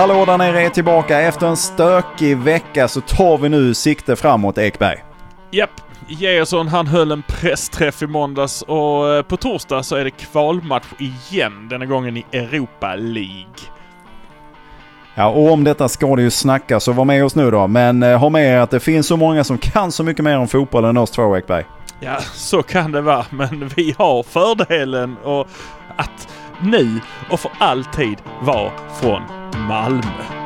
Hallå där nere är tillbaka. Efter en stökig vecka så tar vi nu sikte framåt Ekberg. Japp, Gerson han höll en pressträff i måndags och eh, på torsdag så är det kvalmatch igen, denna gången i Europa League. Ja, och om detta ska det ju snackas så var med oss nu då. Men eh, ha med er att det finns så många som kan så mycket mer om fotboll än oss två Ekberg. Ja, så kan det vara, men vi har fördelen och att nu och för alltid vara från Malmö.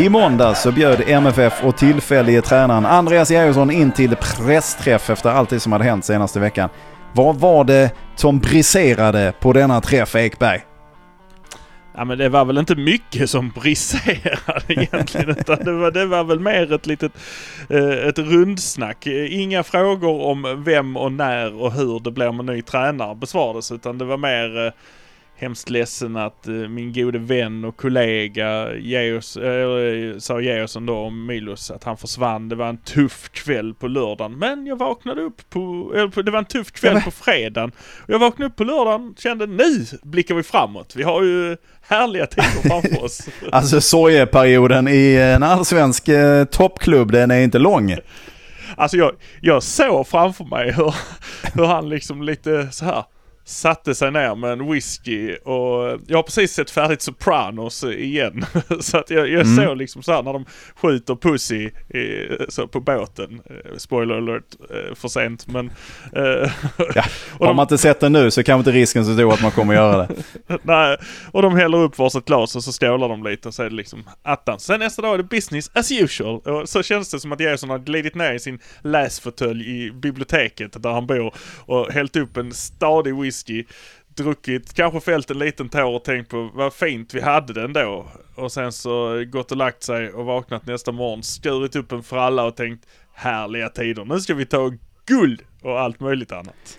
I måndag så bjöd MFF och tillfällige tränaren Andreas Georgsson in till pressträff efter allt det som hade hänt senaste veckan. Vad var det som briserade på denna träff Ekberg? Ja men det var väl inte mycket som briserade egentligen utan det var, det var väl mer ett litet eh, ett rundsnack. Inga frågor om vem och när och hur det blir med ny tränare besvarades utan det var mer eh, hemskt ledsen att eh, min gode vän och kollega Geos, eh, sa Geosson då om Milos att han försvann. Det var en tuff kväll på lördagen men jag vaknade upp på, på det var en tuff kväll Ja, på fredagen. Och jag vaknade upp på lördagen och kände nu blickar vi framåt. Vi har ju härliga tider framför oss. Alltså sorgeperioden i en allsvensk eh, toppklubb, den är inte lång. Alltså jag, jag såg framför mig hur, hur han liksom lite så här satte sig ner med en whisky och jag har precis sett färdigt Sopranos igen. Så att jag, jag såg liksom så här när de skjuter Pussy i, så på båten. Eh, Spoiler alert, eh, för sent men... eh, Ja, har de, man inte sett den nu så kanske inte risken så stor att man kommer göra det. nej, och de häller upp varsitt glas och så skålar de lite och så är det liksom attans. Sen nästa dag är det business as usual. Och så känns det som att Jason har glidit ner i sin läsfåtölj i biblioteket där han bor och hällt upp en stadig whisky, druckit, kanske fällt en liten tår och tänkt på vad fint vi hade den då. Och sen så gått och lagt sig och vaknat nästa morgon, skurit upp en fralla och tänkt härliga tider, nu ska vi ta guld och allt möjligt annat.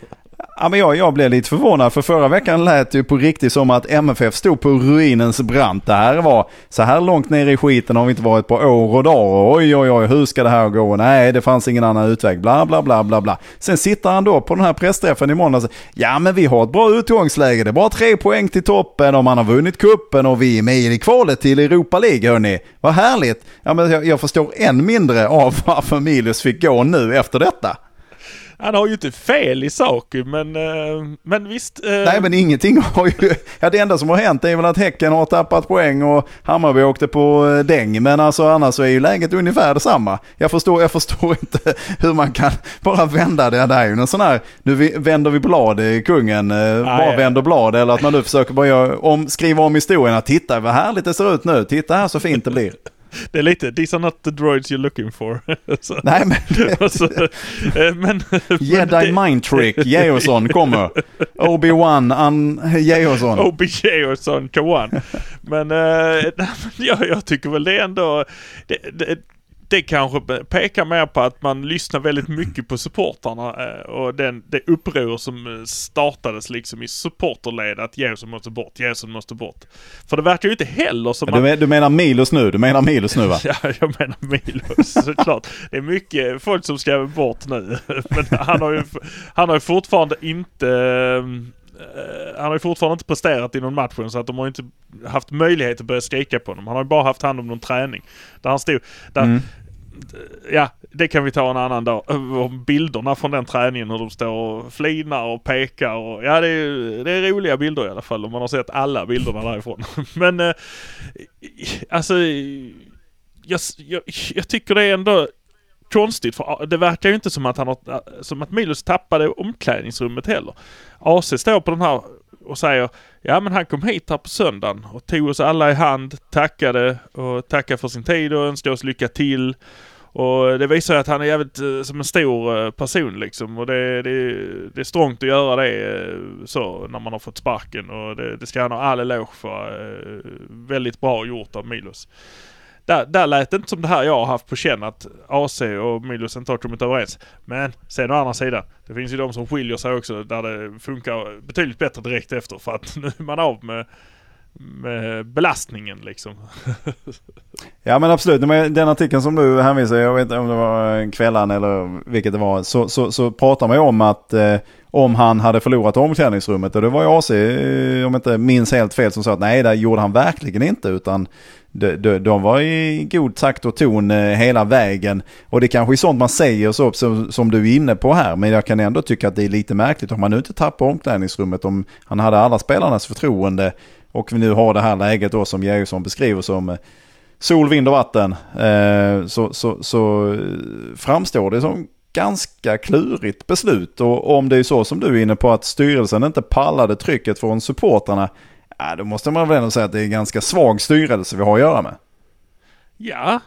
Ja, men jag, jag blev lite förvånad för förra veckan lät det ju på riktigt som att MFF stod på ruinens brant. Det här var så här långt ner i skiten har vi inte varit på år och dagar. Oj, oj, oj, hur ska det här gå? Nej, det fanns ingen annan utväg. Bla, bla, bla, bla, bla. Sen sitter han då på den här pressträffen i måndags. Ja, men vi har ett bra utgångsläge. Det är bara tre poäng till toppen och man har vunnit kuppen och vi är med i kvalet till Europa League, hörni. Vad härligt. Ja, men jag, jag förstår än mindre av varför Milius fick gå nu efter detta. Han har ju inte fel i sak men, eh, men visst. eh, Nej men ingenting har ju, ja det enda som har hänt är väl att Häcken har tappat poäng och Hammarby åkte på eh, däng. Men alltså annars så är ju läget ungefär detsamma. Jag förstår, jag förstår inte hur man kan bara vända det. Det är ju en sån här, nu vänder vi blad i kungen, eh, bara vänder blad. Eller att man nu försöker bara göra, om, skriva om historien. Titta vad härligt det ser ut nu, titta här så fint det blir. Det är lite, these are not the droids you're looking for. så, Nej men, och så, eh, men, men Jedi det- mind trick, Georgsson kommer. Obi-Wan, an, och sån Kawan. Men, men jag, jag tycker väl det ändå, det, det, det kanske pekar mer på att man lyssnar väldigt mycket på supportarna eh, och den, det uppror som eh, startades liksom i supporterled att Jesus måste bort, Jesus måste bort. För det verkar ju inte heller som Du, men- du menar Milos nu? Du menar Milos nu va? Ja, jag menar Milos såklart. Det är mycket folk som ska bort nu. Men han har ju, han har ju fortfarande inte eh, han har ju fortfarande inte presterat i någon matchen så att de har inte haft möjlighet att börja skrika på honom. Han har ju bara haft hand om någon träning. Där han stod, där, Mm ja det kan vi ta en annan dag. Om bilderna från den träningen hur de står och flinar och pekar och ja det är, det är roliga bilder i alla fall om man har sett alla bilderna därifrån. Men eh, alltså jag, jag, jag tycker det är ändå konstigt för det verkar ju inte som att han har, som att Milos tappade omklädningsrummet heller. AC står på den här och säger ja men han kom hit här på söndagen och tog oss alla i hand, tackade och tackade för sin tid och önskade oss lycka till. Och det visar ju att han är jävligt eh, som en stor eh, person liksom och det, det, det är strångt att göra det eh, så när man har fått sparken och det, det ska han ha all eloge för. Väldigt bra gjort av Milos. där, där lät det inte som det här jag har haft på känn att AC och Milos inte har kommit överens. Men sen å andra sidan, det finns ju de som skiljer sig också där det funkar betydligt bättre direkt efter för att nu är man av med Eh, belastningen liksom. Ja men absolut, Men den artikeln som du hänvisar, jag vet inte om det var eh, kvällan eller vilket det var, så, så, så pratar man ju om att eh, om han hade förlorat omklädningsrummet och det var ju AC, eh, om jag inte minns helt fel, som sa att nej det gjorde han verkligen inte utan de, de, de var i god takt och ton hela vägen. Och det kanske är sånt man säger så, som, som du är inne på här. Men jag kan ändå tycka att det är lite märkligt om man nu inte tappar omklädningsrummet. Om han hade alla spelarnas förtroende och vi nu har det här läget då som Georgsson beskriver som eh, sol, vind och vatten. Eh, så, så, så eh, framstår det som ganska klurigt beslut. Och om det är så som du är inne på att styrelsen inte pallade trycket från supportrarna då måste man väl ändå säga att det är en ganska svag styrelse vi har att göra med. Ja.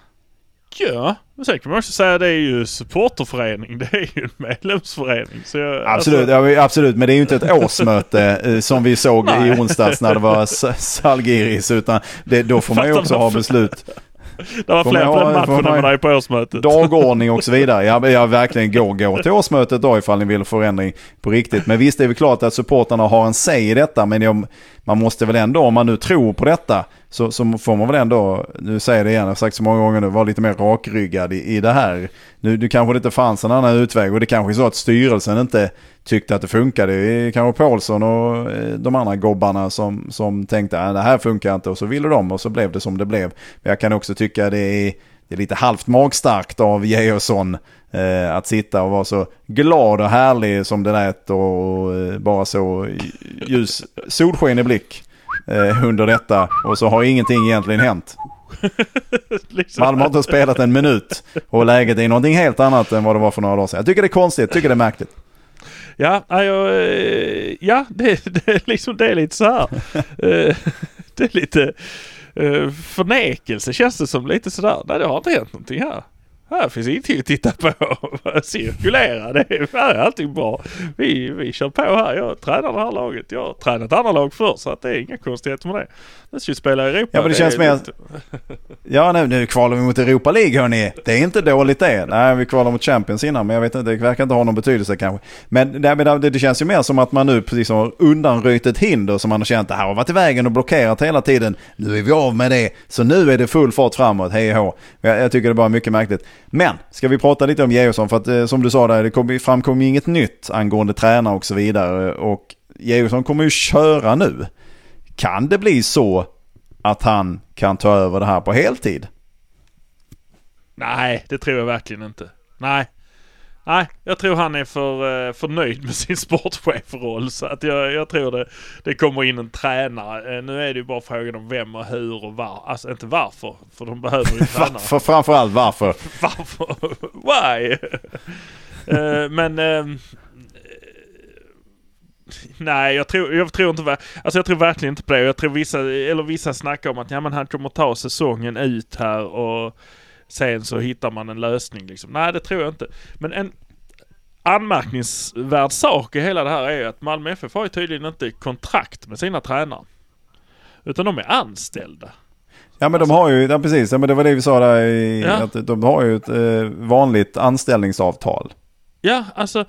Ja, men sen kan man också säga att det är ju supporterförening. Det är ju en medlemsförening. Så jag, absolut, alltså... ja, absolut, men det är ju inte ett årsmöte eh, som vi såg i onsdags när det var Salgiris. Utan det, då får man ju också ha beslut. Det var fler på den matchen än vad det är på årsmötet. Dagordning och så vidare. Ja, jag verkligen gå, gå till årsmötet då ifall ni vill förändring på riktigt. Men visst är det klart att supportarna har en säg i detta. Men jag, man måste väl ändå, om man nu tror på detta, så, så får man väl ändå, nu säger jag det igen, jag har sagt så många gånger nu, vara lite mer rakryggad i, i det här. Nu, nu kanske det inte fanns en annan utväg och det kanske är så att styrelsen inte tyckte att det funkade. Det är kanske Paulsson och eh, de andra gobbarna som, som tänkte att det här funkar inte och så ville de och så blev det som det blev. Men jag kan också tycka det är, det är lite halvt magstarkt av Georgsson eh, att sitta och vara så glad och härlig som det lät och eh, bara så ljus solsken i blick eh, under detta och så har ingenting egentligen hänt. liksom. Malmö har inte spelat en minut och läget är någonting helt annat än vad det var för några dagar sedan. Jag tycker det är konstigt, jag tycker det är märkligt. Ja, jag, eh, ja det, det, liksom, det är lite så här. Eh, det är lite eh, förnekelse känns det som. Lite sådär. Nej, det har inte hänt någonting här. Här finns ingenting att titta på. Cirkulera, det är, här är allting bra. Vi, vi kör på här. Jag tränar det här laget. Jag har tränat andra lag förr så att det är inga konstigheter med det. Nu ska vi spela i Europa. Ja men det, det känns mer... ja nu, nu kvalar vi mot Europa League hörni. Det är inte dåligt det. Nej vi kvalar mot Champions innan men jag vet inte, det verkar inte ha någon betydelse kanske. Men det, det, känns ju mer som att man nu precis har undanröjt ett hinder som man har känt det här har varit i vägen och blockerat hela tiden. Nu är vi av med det. Så nu är det full fart framåt, hej och jag, jag tycker det är bara mycket märkligt. Men, ska vi prata lite om Georgsson? För att eh, som du sa där, det kom, framkom ju inget nytt angående tränare och så vidare. Och Georgsson kommer ju köra nu. Kan det bli så att han kan ta över det här på heltid? Nej, det tror jag verkligen inte. Nej, Nej, jag tror han är för, eh, för nöjd med sin sportchefroll. Så att jag, jag tror det, det kommer in en tränare. Eh, nu är det ju bara frågan om vem och hur och var. Alltså inte varför, för de behöver ju tränare. varför, framförallt varför. varför? Why? Eh, men... Ehm, nej, jag tror, jag tror inte... Alltså jag tror verkligen inte på det. Jag tror vissa, eller vissa snackar om att ja, men han kommer ta säsongen ut här och sen så hittar man en lösning liksom. Nej, det tror jag inte. Men en anmärkningsvärd sak i hela det här är att Malmö FF har ju tydligen inte kontrakt med sina tränare. Utan de är anställda. Ja men de har ju, ja, precis, ja, men det var det vi sa där i, ja. att de har ju ett eh, vanligt anställningsavtal. Ja, alltså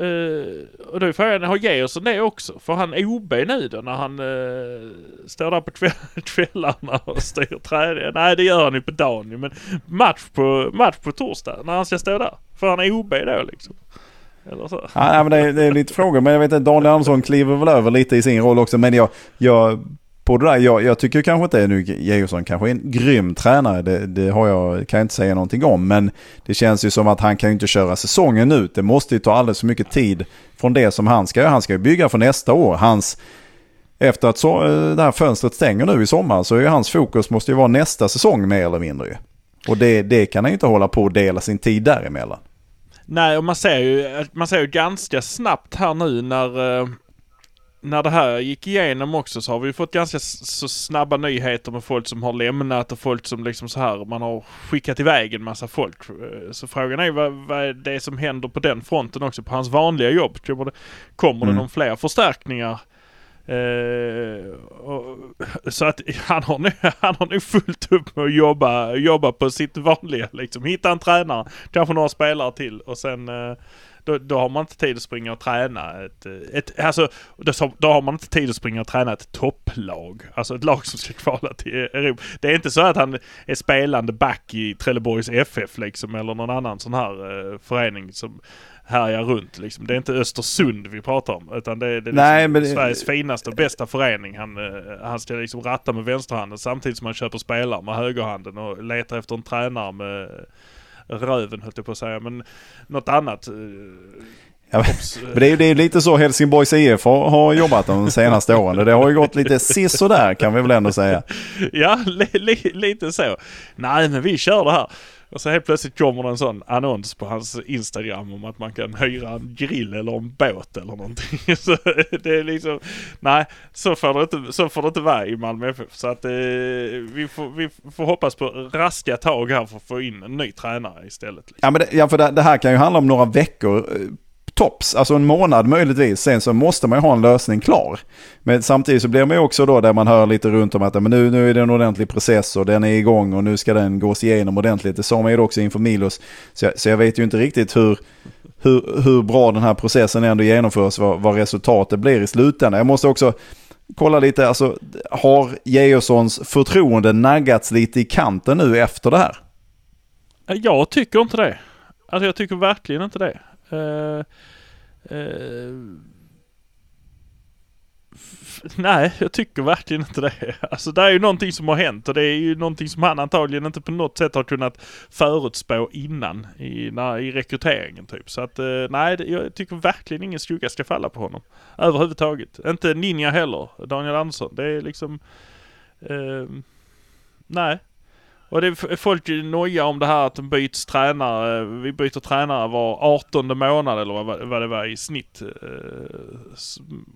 Uh, och då är frågan, har Georgsson det också? Får han OB nu då när han uh, står där på kväll, kvällarna och styr träningen? Nej det gör han ju på dagen ju men match på, match på torsdag när han ska stå där. Får han OB då liksom? Eller så. Ja, men det är, det är lite frågor men jag vet att Daniel Andersson kliver väl över lite i sin roll också men jag, jag på det där. Jag, jag tycker kanske inte nu Georgsson kanske är en grym tränare. Det, det, har jag, kan jag inte säga någonting om. Men det känns ju som att han kan ju inte köra säsongen ut. Det måste ju ta alldeles för mycket tid från det som han ska göra. Han ska ju bygga för nästa år. Hans, efter att så, eh, det här fönstret stänger nu i sommar så är ju hans fokus måste ju vara nästa säsong mer eller mindre. Och det, det kan han ju inte hålla på och dela sin tid däremellan. Nej, och man ser ju, man ser ju ganska snabbt här nu när eh, när det här gick igenom också så har vi fått ganska så snabba nyheter med folk som har lämnat och folk som liksom så här, man har skickat iväg en massa folk. Eh, så frågan är vad, vad är det som händer på den fronten också, på hans vanliga jobb? Kommer det, kommer mm. det någon fler förstärkningar Eh, och, så att han har, nu, han har nog fullt upp med att jobba, jobba på sitt vanliga liksom. Hitta en tränare, kanske några spelare till och sen eh, då, då har man inte tid att springa och träna ett, ett alltså då, har man inte tid att springa och träna ett topplag. Alltså ett lag som ska kvala till Europa. Det är inte så att han är spelande back i Trelleborgs FF liksom eller någon annan sån här eh, förening som härjar runt liksom. Det är inte Östersund vi pratar om utan det är, det är liksom Nej, det- Sveriges finaste och bästa förening. Han, eh, han ska liksom ratta med vänsterhanden samtidigt som han köper spelare med högerhanden och letar efter en tränare med röven höll jag på att säga. Men något annat. eh, Ja, men- det är det är lite så Helsingborgs IF har, har jobbat de senaste åren. Det har ju gått lite sisådär kan vi väl ändå säga. Ja, li, li, lite så. Nej, men vi kör det här. Och så helt plötsligt kommer det en sån annons på hans Instagram om att man kan hyra en grill eller en båt eller någonting. Så det är liksom, nej, så får det inte, så får det inte vara i Malmö FF. Så att eh, vi, får, vi får hoppas på raska tag här för att få in en ny tränare istället. Liksom. Ja, men det, ja för det, det här kan ju handla om några veckor eh, tops, alltså en månad möjligtvis. Sen så måste man ju ha en lösning klar. Men samtidigt så blir man ju också då där man hör lite runt om att men nu, nu är det en ordentlig process och den är igång och nu ska den gås igenom ordentligt. Det sa man ju också inför Milos. Så jag, så jag vet ju inte riktigt hur, hur, hur bra den här processen ändå genomförs, vad, vad resultatet blir i slutändan. Jag måste också kolla lite, alltså har Georgssons förtroende naggats lite i kanten nu efter det här? Jag tycker inte det. Alltså jag tycker verkligen inte det. Eh, eh, nej, jag tycker verkligen inte det. Alltså det är ju någonting som har hänt och det är ju någonting som han antagligen inte på något sätt har kunnat förutspå innan i, när, i rekryteringen typ. Så att eh, nej, jag tycker verkligen ingen skugga ska falla på honom. Överhuvudtaget. Inte Ninja heller, Daniel Andersson. Det är liksom... Eh, nej. Och det är folk nojar om det här att de byts tränare. Vi byter tränare var 18 månad eller vad, vad det var i snitt. Eh,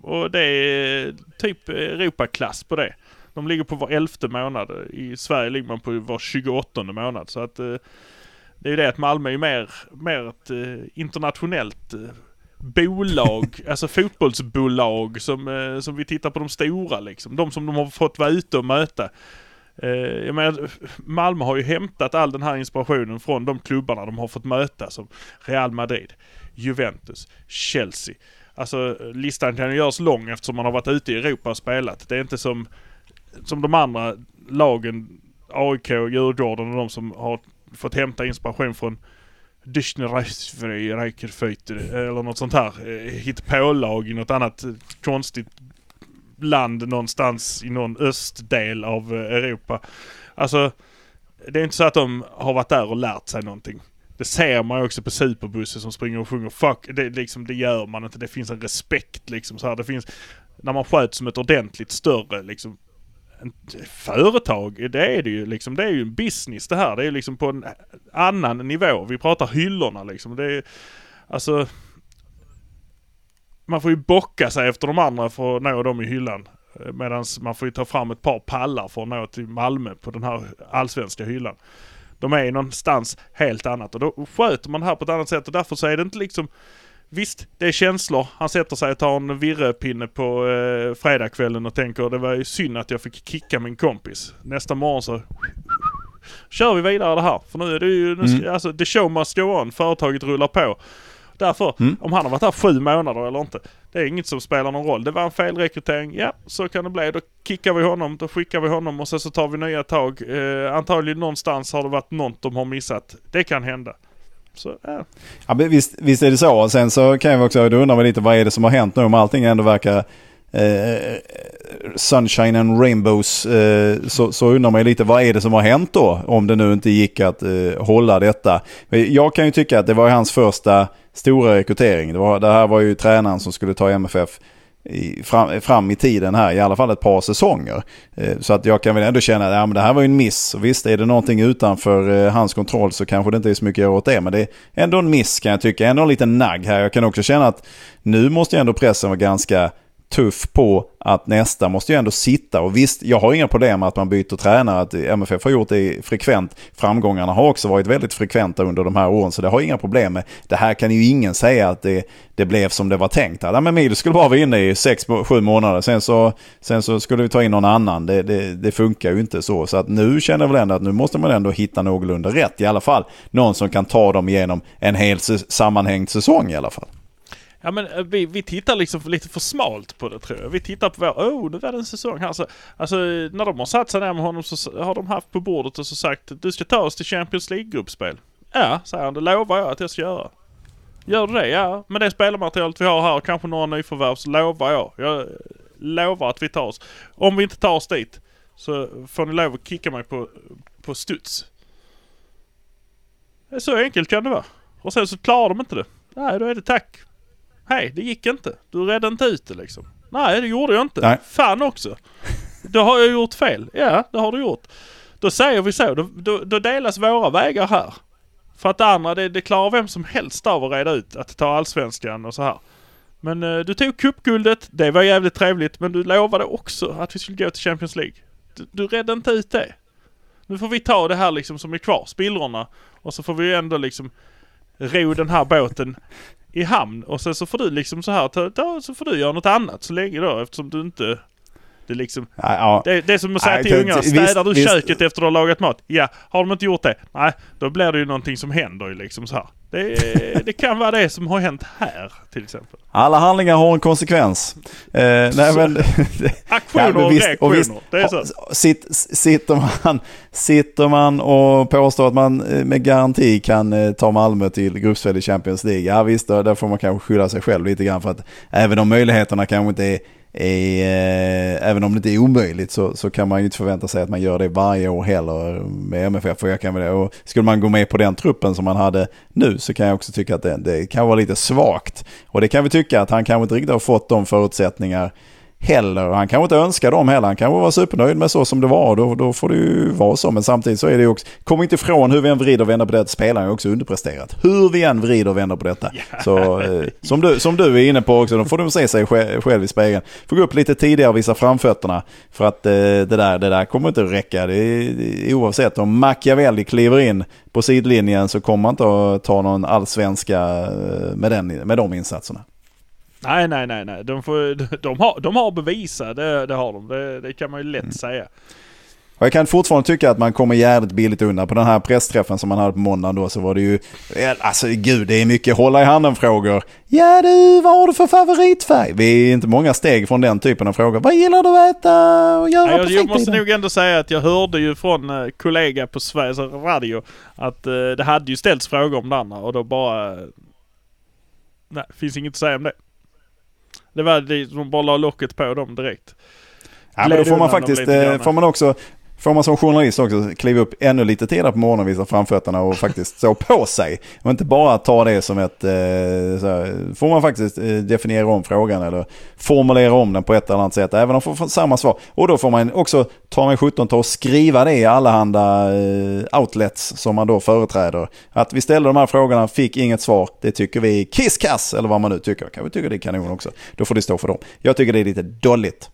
Och det är typ Europaklass på det. De ligger på var elfte månad. I Sverige ligger man på var 28 månad. Så att eh, det är ju det att Malmö är mer, mer ett eh, internationellt bolag, alltså fotbollsbolag som, som vi tittar på de stora liksom. De som de har fått vara ute och möta. Eh, jag menar, Malmö har ju hämtat all den här inspirationen från de klubbarna de har fått möta som Real Madrid, Juventus, Chelsea. Alltså listan kan ju göras lång eftersom man har varit ute i Europa och spelat. Det är inte som, som de andra lagen, AIK, Djurgården och de som har fått hämta inspiration från Dyschner Reicherfeute eh, eller något sånt här eh, hittepålag i något annat eh, konstigt land någonstans i någon östdel av eh, Europa. Alltså, det är inte så att de har varit där och lärt sig någonting. Det ser man ju också på superbussen som springer och sjunger fuck. Det, liksom, det gör man inte. Det finns en respekt liksom så här. Det finns, när man sköts som ett ordentligt större liksom företag, det är det ju liksom. Det är ju en business det här. Det är ju liksom på en annan nivå. Vi pratar hyllorna liksom. Det är, alltså man får ju bocka sig efter de andra för att nå dem i hyllan. Medan man får ju ta fram ett par pallar för att nå till Malmö på den här allsvenska hyllan. De är ju någonstans helt annat och då sköter man det här på ett annat sätt och därför så är det inte liksom Visst, det är känslor. Han sätter sig och tar en virrepinne på eh, fredagskvällen och tänker det var ju synd att jag fick kicka min kompis. Nästa morgon så kör vi vidare det här. För nu är det ju, nu ska, alltså the show must go on. Företaget rullar på. Därför, om han har varit här sju månader eller inte. Det är inget som spelar någon roll. Det var en felrekrytering. Ja, så kan det bli. Då kickar vi honom, då skickar vi honom och sen så tar vi nya tag. Eh, antagligen någonstans har det varit något de har missat. Det kan hända. Så, ja. Ja, men visst, visst är det så. Sen så kan jag också, då undrar man lite vad är det som har hänt nu om allting ändå verkar eh, sunshine and rainbows. Eh, så, så undrar man ju lite vad är det som har hänt då? Om det nu inte gick att eh, hålla detta. Jag kan ju tycka att det var hans första stora rekrytering. Det, var, det här var ju tränaren som skulle ta MFF i, fram, fram i tiden här, i alla fall ett par säsonger. Eh, så att jag kan väl ändå känna att ja, men det här var ju en miss. Visst, är det någonting utanför eh, hans kontroll så kanske det inte är så mycket att göra åt det. Men det är ändå en miss kan jag tycka. Ändå en liten nagg här. Jag kan också känna att nu måste ju ändå pressen vara ganska tuff på att nästa måste ju ändå sitta. Och visst, jag har inga problem med att man byter tränare. Att MFF har gjort det frekvent. Framgångarna har också varit väldigt frekventa under de här åren. Så det har jag inga problem med. Det här kan ju ingen säga att det, det blev som det var tänkt. Ja, men Milo skulle bara vara inne i 6-7 månader. Sen så, sen så skulle vi ta in någon annan. Det, det, det, funkar ju inte så. Så att nu känner jag väl ändå att nu måste man ändå hitta någorlunda rätt i alla fall. Någon som kan ta dem igenom en hel sammanhängd säsong i alla fall. Ja men eh, vi, vi tittar liksom lite för smalt på det tror jag. Vi tittar på vår, oh nu var det en säsong här. Så, alltså när de har satt sig ner med honom så har de haft på bordet och så sagt du ska ta oss till Champions League-gruppspel. Ja, säger han, det lovar jag att jag ska göra. Gör du det? Ja, med det spelarmaterialet vi har här och kanske några nyförvärv så lovar jag. Jag lovar att vi tar oss. Om vi inte tar oss dit så får ni lov att kicka mig på, på studs. Så enkelt kan det vara. Och sen så klarar de inte det. Nej, då är det tack. Hej, det gick inte. Du räddade inte ut det liksom. Nej, det gjorde jag inte. Nej. Fan också. Då har jag gjort fel. Ja, det har du gjort. Då säger vi så. Då, då, då delas våra vägar här. För att det andra, det, det klarar vem som helst av att reda ut. Att ta allsvenskan och så här. Men uh, du tog cupguldet. Det var jävligt trevligt. Men du lovade också att vi skulle gå till Champions League. Du, du räddade inte ut det. Nu får vi ta det här liksom som är kvar, spillrorna. Och så får vi ändå liksom ro den här båten i hamn och sen så får du liksom så här, ta, ta, så får du göra något annat så länge då eftersom du inte det, liksom, ja, ja. Det, det, är som att säga Nej, till ungarna, städar du visst, köket efter du har lagat mat? Ja. Har de inte gjort det? Nej, då blir det ju någonting som händer ju liksom så här. Det, det, kan vara det som har hänt här till exempel. Alla handlingar har en konsekvens. Eh, nej, men, Aktioner ja, och visst, reaktioner. Och visst, det är så. Sitt, sitter, man, sitter man och påstår att man eh, med garanti kan eh, ta Malmö till gruppspel i Champions League. Ja visst, där får man kanske skylla sig själv lite grann för att även om möjligheterna kanske inte är är, eh, även om det inte är omöjligt så, så kan man ju inte förvänta sig att man gör det varje år heller med MFF. Och jag kan väl, och skulle man gå med på den truppen som man hade nu så kan jag också tycka att det, det kan vara lite svagt. Och det kan vi tycka att han kanske inte riktigt har fått de förutsättningar heller. Han kanske inte önskar dem heller. Han kanske var supernöjd med så som det var. Då, då får det ju vara så. Men samtidigt så är det ju också, kom inte ifrån hur vi än vrider och vänder på det, spelaren är också underpresterat. Hur vi än vrider och vänder på detta. Yeah. Så eh, som, du, som du är inne på också, då får de se sig själv, i spegeln. Får gå upp lite tidigare och visa framfötterna. För att eh, det, där, det där kommer inte att räcka. Det är, det är, oavsett om Machiavelli kliver in på sidlinjen så kommer man inte att ta någon allsvenska eh, med, den, med de insatserna. Nej, nej, nej, nej. De, får, de, har, de har bevisat, det, det har de. Det, det, kan man ju lätt mm. säga. Och jag kan fortfarande tycka att man kommer jävligt billigt undan. På den här pressträffen som man hade på måndagen då så var det ju, alltså gud det är mycket hålla i handen frågor. Ja du, vad har du för favoritfärg? Vi är inte många steg från den typen av frågor. Vad gillar du att äta och göra Nej, på Jag måste nog ändå säga att jag hörde ju från eh, kollega på Sveriges Radio att uh, det hade ju ställts frågor om det andra och då bara... Nej, finns inget att säga om det. Det var det som bara la locket på dem direkt. Ja, men då får man faktiskt, eh, får man också, får man som journalist också kliva upp ännu lite tidigare på morgonen visa framfötterna och faktiskt stå på sig. Och inte bara ta det som ett, eh, här, får man faktiskt eh, definiera om frågan eller formulera om den på ett eller annat sätt. Även om man får samma svar. Och då får man också ta mig 17 ta och skriva det i allehanda eh, outlets som man då företräder. Att vi ställde de här frågorna, fick inget svar. Det tycker vi är kisskass eller vad man nu tycker. Kan vi tycka det är kanon också. Då får det stå för dem. Jag tycker det är lite dåligt.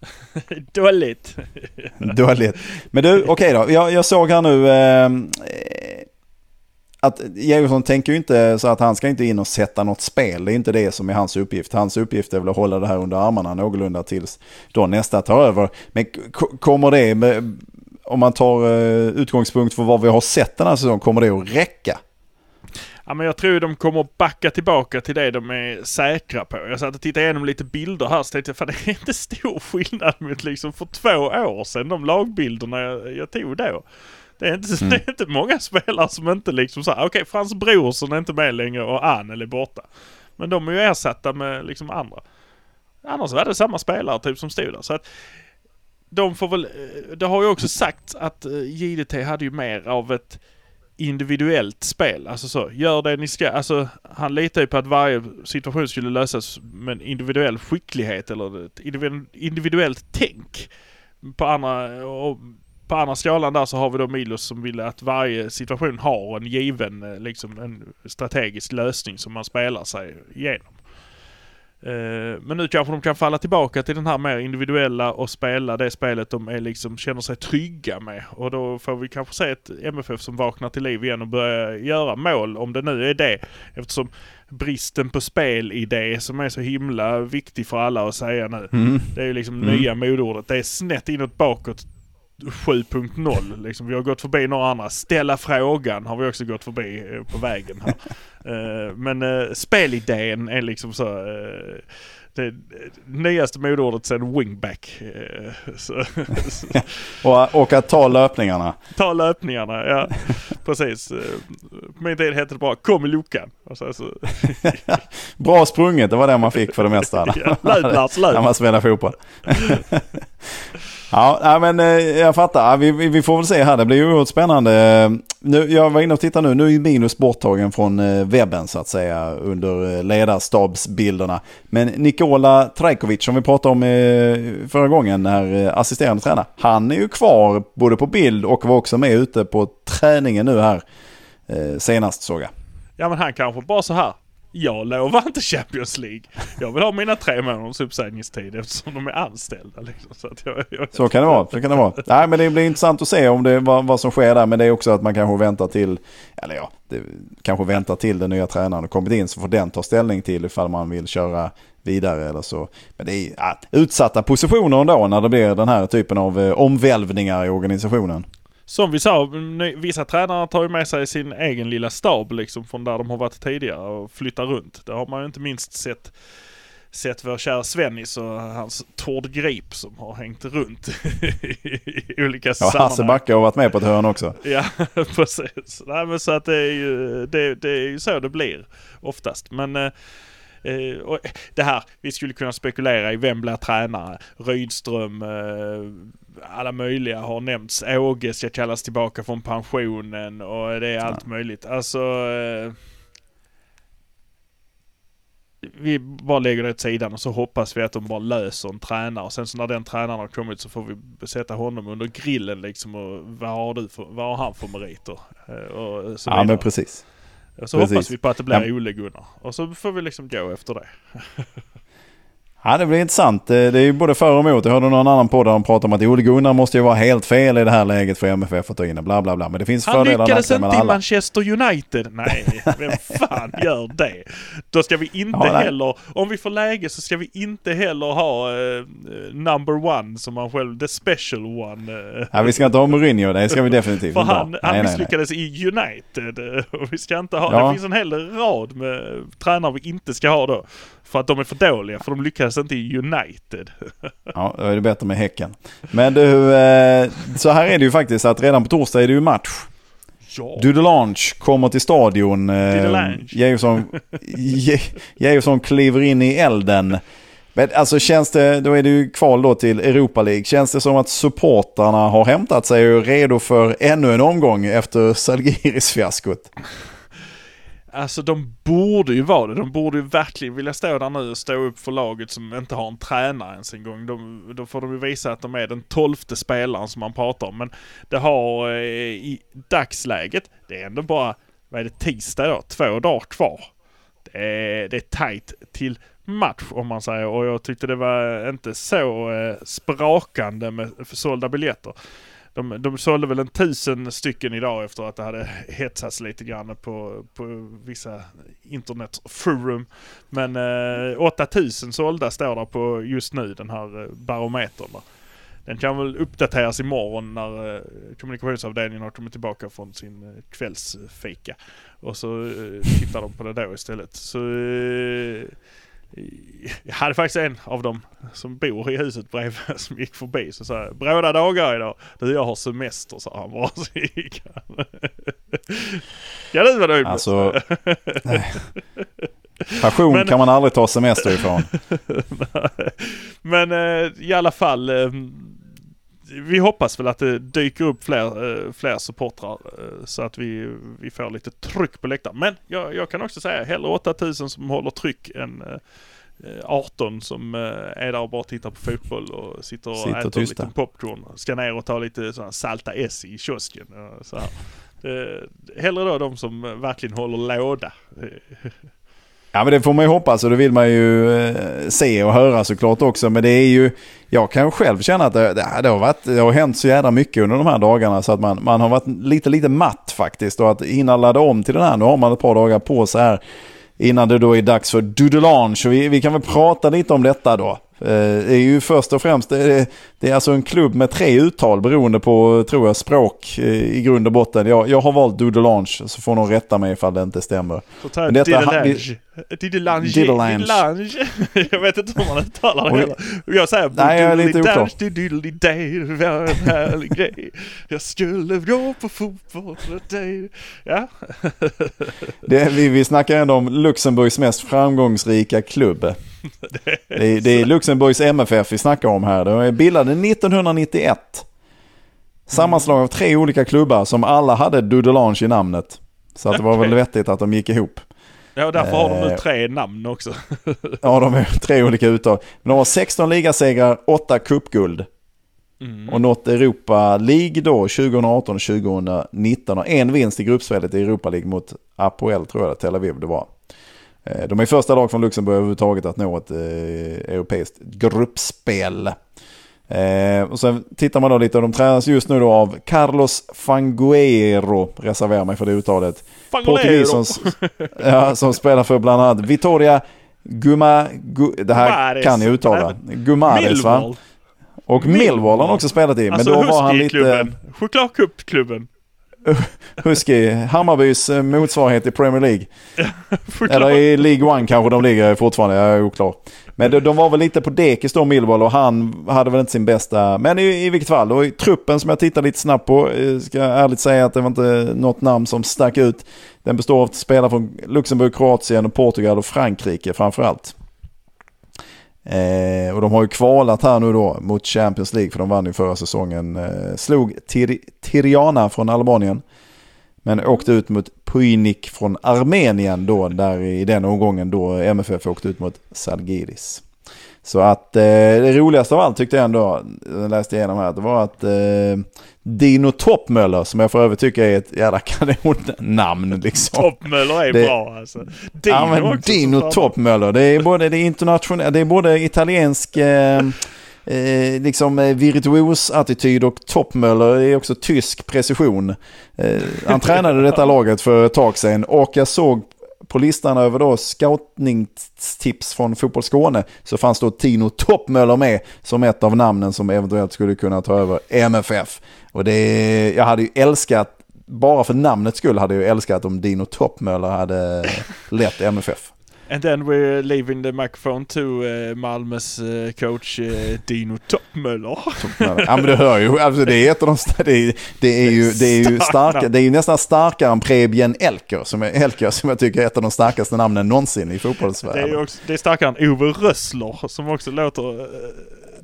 Dåligt. Dåligt. Men du, okej okay då. Jag, jag, såg här nu eh, att Georgsson tänker ju inte så att han ska inte in och sätta något spel. Det är inte det som är hans uppgift. Hans uppgift är väl att hålla det här under armarna någorlunda tills då nästa tar över. Men kommer det, med, om man tar eh, utgångspunkt för vad vi har sett den här säsongen, kommer det att räcka? Ja, men jag tror de kommer backa tillbaka till det de är säkra på. Jag satt och tittade igenom lite bilder här så tänkte jag, fan det är inte stor skillnad mot liksom för två år sedan, de lagbilderna jag, jag tog då. Det är, inte, mm. det är inte många spelare som inte liksom så okej okay, Frans Brorsson är inte med längre och Anel är borta. Men de är ju ersatta med liksom andra. Annars var det samma spelare typ som stod där. Så att de får väl, eh, det har ju också sagt att eh, JDT hade ju mer av ett individuellt spel. Alltså så, gör det ni ska. Alltså han litar ju på att varje situation skulle lösas med en individuell skicklighet eller ett individuellt tänk. På andra, och på andra skalan där så har vi då Milos som vill att varje situation har en given, eh, liksom en strategisk lösning som man spelar sig igenom. Eh, Men nu kanske de kan falla tillbaka till den här mer individuella och spela det spelet de är liksom, känner sig trygga med. Och då får vi kanske se ett MFF som vaknar till liv igen och börjar göra mål, om det nu är det. Eftersom bristen på spelidé som är så himla viktig för alla att säga nu. Mm. Det är ju liksom Mm. nya modordet. Det är snett inåt bakåt 7.0 liksom. Vi har gått förbi några andra. Ställa frågan har vi också gått förbi eh, på vägen här. Eh, Men eh, spelidén är liksom så... eh, Det nyaste modordet sen wingback. Eh, Och, och att ta löpningarna. ta löpningarna, ja precis. Eh, På min tid hette det bara kom i luckan. Och så, så, Bra sprunget, det var det man fick för det mesta. ja, löp Lars, när löp. man spelar fotboll ja, men eh, jag fattar. Vi, vi, får väl se här. Det blir ju oerhört spännande. Eh, nu, jag var inne och tittade nu. Nu är minus borttagen från eh, webben så att säga under ledarstabsbilderna. Men Nikola Trajkovic som vi pratade om förra gången när assisterande tränare. Han är ju kvar både på bild och var också med ute på träningen nu här senast såg jag. Ja men han kanske bara så här. Jag lovar inte Champions League. Jag vill ha mina tre månaders uppsägningstid eftersom de är anställda. Liksom. Så, att jag, jag, Så kan det vara. Så kan det vara. Nej, men det blir intressant att se om det, vad, vad som sker där. Men det är också att man kanske väntar till, eller ja, det, kanske väntar till den nya tränaren har kommit in så får den ta ställning till ifall man vill köra vidare eller så. Men det är ja, utsatta positioner ändå när det blir den här typen av eh, omvälvningar i organisationen. Som vi sa, vissa tränare tar ju med sig sin egen lilla stab liksom från där de har varit tidigare och flyttar runt. Det har man ju inte minst sett Sett vår kära Svennis och hans Tord Grip som har hängt runt i olika Ja, sammanhang. Hasse Backe har varit med på ett hörn också. Ja, precis. Nej, men så att det är ju, det, det är ju så det blir oftast. Men eh, och det här, vi skulle kunna spekulera i vem blir tränare. Rydström, eh, alla möjliga har nämnts. Åge ska kallas tillbaka från pensionen och det är allt möjligt. Alltså... Eh, vi bara lägger det åt sidan och så hoppas vi att de bara löser en tränare. Och sen så när den tränaren har kommit så får vi sätta honom under grillen liksom och vad har, du för, vad har han för meriter? Eh, Och så Ja, men precis. Och så precis. hoppas vi på att det blir Ja. Ole Gunnar. Och så får vi liksom gå efter det. Ja, det blir intressant. Det är ju både för och emot. Jag hörde någon annan på där de pratade om att Ole Gunnar måste ju vara helt fel i det här läget för MFF att ta in bla bla bla. Men det finns Han fördelar och lyckades inte i alla. Manchester United. Nej, vem fan gör det? Då ska vi inte Ja, heller, om vi får läge så ska vi inte heller ha eh, number one som han själv, the special one. eh. Ja, vi ska inte ha Mourinho, det ska vi definitivt För inte ha. han, Nej, han nej, nej. misslyckades i United. eh, Och vi ska inte ha, Ja. det finns en hel rad med tränare vi inte ska ha då. För att de är för dåliga, för de lyckades inte i United. Ja, då är det bättre med Häcken. Men du, eh, så här är det ju faktiskt att redan på torsdag är det ju match. Ja. Dudelange kommer till stadion. Eh. Georgsson, Ge- Georgsson kliver in i elden. Men alltså känns det, då är det ju kval då till Europa League. Känns det som att supportrarna har hämtat sig och är redo för ännu en omgång efter Salgiris-fiaskot? Alltså de borde ju vara det. De borde ju verkligen vilja stå där nu och stå upp för laget som inte har en tränare ens en gång. De, då får de ju visa att de är den tolfte spelaren som man pratar om. Men det har eh, i dagsläget, det är ändå bara, vad är det, tisdag då? Två dagar kvar. Det är, det är tajt till match om man säger och jag tyckte det var inte så eh, sprakande med försålda biljetter. De, de sålde väl en tusen stycken idag efter att det hade hetsats lite grann på, på vissa internetforum. Men eh, 8000 sålda står där på just nu den här eh, barometern. Där. Den kan väl uppdateras imorgon när eh, kommunikationsavdelningen har kommit tillbaka från sin eh, kvällsfika. Och så eh, tittar de på det då istället. Så eh, jag hade faktiskt en av dem som bor i huset bredvid som gick förbi så sa jag, bråda dagar idag. Du jag har semester sa han bara. Så gick han. Ja du var nöjd med. Alltså, passion Men- kan man aldrig ta semester ifrån. Men eh, i alla fall. Vi hoppas väl att det dyker upp fler, eh, fler supportrar eh, så att vi, vi får lite tryck på läktaren. Men jag, jag kan också säga hellre 8000 som håller tryck än eh, 18 som eh, är där och bara tittar på fotboll och sitter och Sitter äter tysta. lite popcorn. Ska ner och ta lite sådana salta S i kiosken. Så här. Hellre då de som verkligen håller låda. Ja men det får man ju hoppas och det vill man ju eh, se och höra såklart också. Men det är ju, jag kan ju själv känna att det, det, har, varit, det har hänt så jädra mycket under de här dagarna så att man, man har varit lite, lite matt faktiskt. Och att hinna ladda om till den här, nu har man ett par dagar på sig här innan det då är dags för Dudelange. Vi, vi kan väl prata lite om detta då. Eh, Det är ju först och främst, det är, det är alltså en klubb med tre uttal beroende på, tror jag, språk eh, i grund och botten. Jag, jag har valt Dudelange, så får någon rätta mig ifall det inte stämmer. Didelange. Didelange. Didelange. Jag vet inte hur man uttalar det heller. Jag säger Nej, jag är lite oklar. Jag skulle gå på fotboll med dig. Ja. Det, vi, vi snackar ändå om Luxemburgs mest framgångsrika klubb. Det är, det är Luxemburgs MFF vi snackar om här. De är bildade 1991. Sammanslag av tre olika klubbar som alla hade Dudelange i namnet. Så att det var väl vettigt att de gick ihop. Ja, därför har de nu Eh. tre namn också. Ja, de är tre olika uttal. Men de har 16 ligasegrar, 8 cupguld. Mm. Och nått Europa League då 2018 och 2019. Och en vinst i gruppspelet i Europa League mot Apoel tror jag Tel Aviv det var. Eh, De är första lag från Luxemburg överhuvudtaget att nå ett eh, europeiskt gruppspel. Eh, och sen tittar man då lite, de tränas just nu då av Carlos Fanguero, reserverar mig för det uttalet. Portugis som, ja, som spelar för bland annat Vitoria Guma, gu, det här Gumares. kan jag uttala. Gumares va? Och Millwall har han också spelat i. Men Alltså då var han lite. Chokladcupklubben. Husky, Hammarbys eh, motsvarighet i Premier League. Eller i League One kanske de ligger fortfarande, jag är oklar. Men de, de var väl lite på dekis då Millwall och han hade väl inte sin bästa, men i, i vilket fall. Och i truppen som jag tittar lite snabbt på, eh, ska jag ärligt säga att det var inte något namn som stack ut. Den består av spelare från Luxemburg, Kroatien, och Portugal och Frankrike framförallt. Eh, och de har ju kvalat här nu då mot Champions League för de vann ju förra säsongen. Eh, slog Tir- Tirana från Albanien. Men åkte ut mot Puinik från Armenien då, där i den omgången då MFF åkte ut mot Zalgiris. Så att eh, det roligaste av allt tyckte jag ändå, jag läste igenom här, det var att eh, Dino Toppmöller, som jag för övrigt tycker är ett jävla kanonnamn liksom. Toppmöller är Det- bra alltså. Dino ja men också, Dino. Toppmöller, det är både det är internationellt, det är både italiensk eh, eh, liksom eh, virtuos attityd och Toppmöller är också tysk precision. Eh, han tränade detta laget för ett tag sedan och jag såg på listan över då scoutningstips från Fotboll Skåne så fanns då Tino Toppmöller med som ett av namnen som eventuellt skulle kunna ta över MFF. Och det, jag hade ju älskat, bara för namnets skull hade jag älskat om Dino Toppmöller hade lett MFF. And then we're leaving the microphone to uh, Malmös uh, coach uh, Dino Toppmöller. Ja men det hör ju, alltså det är ett av de, det är, det är ju, det är ju starka, det är ju nästan starkare än Preben Elker som, är, Elker som jag tycker är ett av de starkaste namnen någonsin i Det är fotbollsvärlden. också, det är starkare än Ove Rössler som också låter...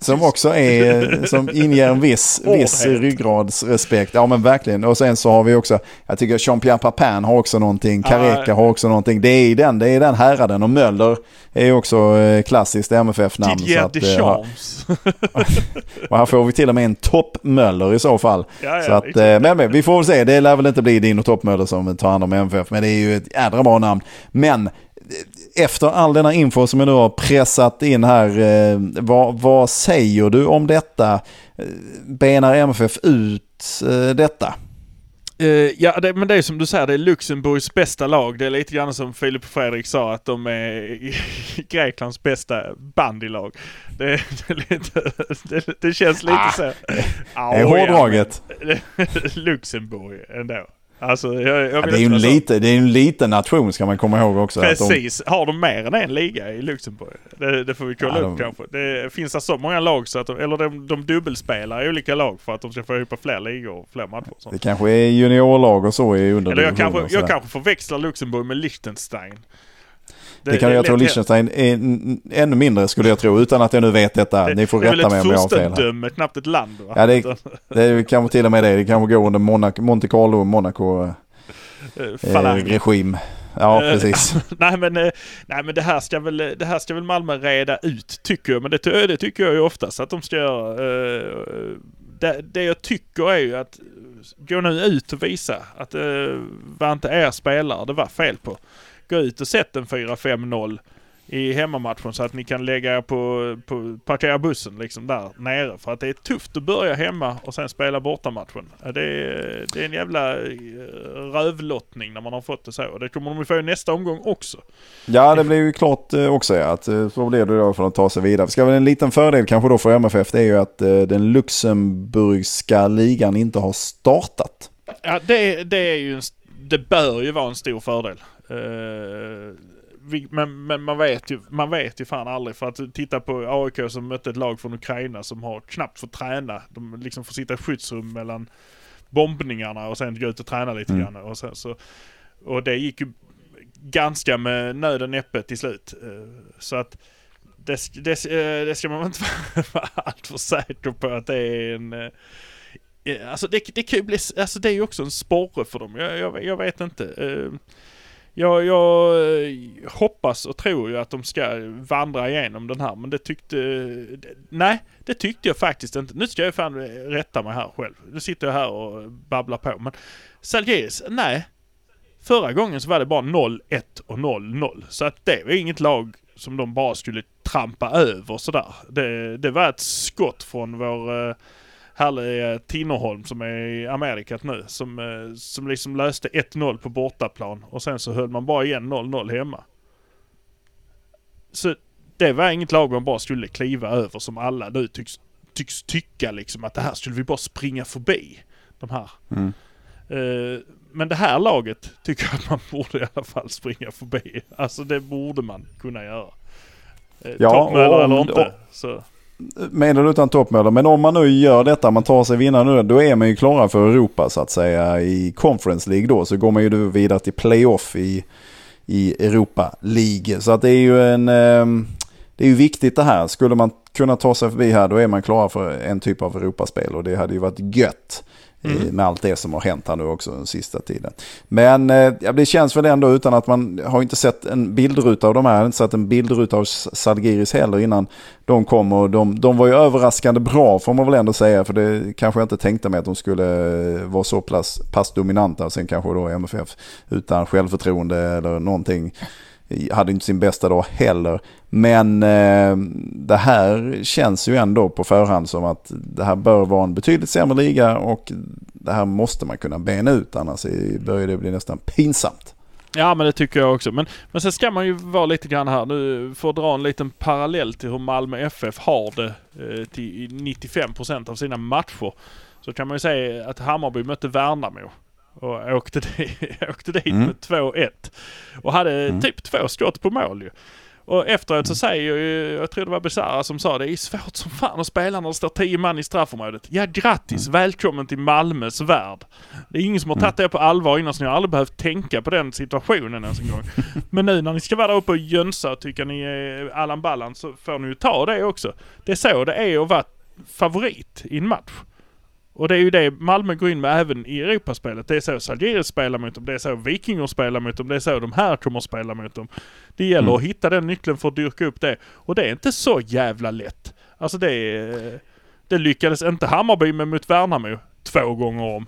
Som också är, som inger en viss, viss ryggradsrespekt. Ja men verkligen. Och sen så har vi också, jag tycker Jean-Pierre Papin har också någonting, Careca Ja. har också någonting. Det är den, det är den häraden. Och Möller är ju också eh, klassiskt MFF-namn. Didier eh, Deschamps. Och här får vi till och med en topp-Möller i så fall. Ja, ja, så att, exakt. eh, men, men vi får väl se, det lär väl inte bli din och toppmöller som tar hand om MFF. Men det är ju ett jädra bra namn. Men efter all denna info som jag nu har pressat in här, eh, vad, vad säger du om detta? Eh, Benar MFF ut eh, detta? Eh, ja, det, men det är som du säger, det är Luxemburgs bästa lag. Det är lite grann som Filip och Fredrik sa, att de är Greklands bästa bandylag. Det, det, lite, det, det känns lite Ah, så. Det är hårdraget. Luxemburg ändå. Alltså, jag, jag Ja, det är ju en, lite, det är en liten nation ska man komma ihåg också. att de- Precis. Har de mer än en liga i Luxemburg? Det, det får vi kolla Ja, upp de- kanske. Det finns det så många lag så att de, eller de, de dubbelspelar i olika lag för att de ska få ihop fler ligor och fler matcher. och sånt. Det kanske är juniorlag och så i Eller jag underdivisioner. kanske, och jag sådär. kanske förväxlar Luxemburg med Liechtenstein. Det, kan är jag tro lätt- Liechtenstein är n- ännu mindre skulle jag tro utan att jag nu vet detta. Ni får det är rätta mig väl om jag ett har fel här. furstendöme, knappt ett land va? Ja, det är- Det är kanske till och med det. Det kanske går under Monaco, Monte Carlo och Monaco eh, eh, falang. regim. Ja, Eh, precis. nej men, eh, nej men det här ska väl, det här ska väl Malmö reda ut tycker jag. Men det, det tycker jag ju oftast att de ska göra. Eh, det, det jag tycker är ju att eh, gå nu ut och visa att det var inte er spelare det var fel på. Gå ut och sätt en 4-5-0 i hemmamatchen så att ni kan lägga er på, på parkera bussen liksom där nere. För att det är tufft att börja hemma och sen spela bortamatchen. Det är, det är en jävla eh, rövlottning när man har fått det så. Och det kommer de ju få i nästa omgång också. Ja, det blir ju klart eh, också ja, att eh, så blir det då för att ta sig vidare. Ska väl en liten fördel kanske då för MFF det är ju att den luxemburgska ligan inte har startat. Ja, det, det är ju en, det bör ju vara en stor fördel. Eh, vi, men, men man vet ju, man vet ju fan aldrig för att titta på AIK som mötte ett lag från Ukraina som har knappt fått träna. De liksom får sitta i skyddsrum mellan bombningarna och sen gå ut och träna lite Mm. grann. Och, sen så, och det gick ju ganska med nöd och näppe till slut. Eh, så att det, det, eh, det ska man inte vara alltför säker på att det är en Alltså det, det kan ju bli, alltså det är ju också en sporre för dem. Jag, jag, jag vet inte. Jag, jag eh, hoppas och tror ju att de ska vandra igenom den här men det tyckte... Nej, det tyckte jag faktiskt inte. Nu ska jag fan rätta mig här själv. Nu sitter jag här och babblar på men Zalgiris, nej. Förra gången så var det bara 0-1 och 0-0. Så att det var inget lag som de bara skulle trampa över sådär. Det, det var ett skott från vår eh, eh, härliga Tinnerholm som är i Amerikat nu. Som, eh, som liksom löste 1-0 på bortaplan och sen så höll man bara igen 0-0 hemma. Så det var inget lag man bara skulle kliva över som alla nu tycks, tycks tycka liksom att det här skulle vi bara springa förbi. De här. Mm. Eh, men det här laget tycker jag att man borde i alla fall springa förbi. Alltså det borde man kunna göra. Eh, Ja, Toppmöller eller inte. och- Så. Med eller utan toppmöller. Men om man nu gör detta, man tar sig vinnare nu, då är man ju klara för Europa så att säga i Conference League då. Så går man ju då vidare till playoff i, i Europa League. Så att det är ju en... Ehm, det är ju viktigt det här. Skulle man kunna ta sig förbi här då är man klara för en typ av Europaspel och det hade ju varit gött eh, Med allt det som har hänt här nu också den sista tiden. Men eh, det känns väl ändå utan att man har inte sett en bildruta av de här. Inte sett en bildruta av Salgiris heller innan de kom. Och de, de var ju överraskande bra får man väl ändå säga. För det kanske jag inte tänkte mig att de skulle eh, vara så pass, pass dominanta. Sen kanske då MFF utan självförtroende eller någonting hade inte sin bästa dag heller. Men eh, det här känns ju ändå på förhand som att det här bör vara en betydligt sämre liga och det här måste man kunna bena ut annars börjar det bli nästan pinsamt. Ja men det tycker jag också. Men, men sen ska man ju vara lite grann här nu för att dra en liten parallell till hur Malmö FF har det eh, till i 95% av sina matcher. Så kan man ju säga att Hammarby mötte Värnamo. Och åkte, di- åkte dit Mm. med 2-1. Och hade Mm. typ två skott på mål ju. Och efteråt så säger ju, jag tror det var Besara som sa det, är svårt som fan att spela när det står 10 man i straffområdet. Ja grattis, välkommen till Malmös värld. Det är ingen som har tagit det på allvar innan så ni har aldrig behövt tänka på den situationen ens en gång. Men nu när ni ska vara där uppe och jönsa och tycka ni är Allan Ballan så får ni ju ta det också. Det är så det är att vara favorit i en match. Och det är ju det Malmö går in med även i Europaspelet. Det är så Zalgiris spelar mot dem, det är så Vikingur spelar mot dem, det är så de här kommer att spela mot dem. Det gäller Mm. att hitta den nyckeln för att dyrka upp det. Och det är inte så jävla lätt. Alltså det Det lyckades inte Hammarby med mot Värnamo två gånger om.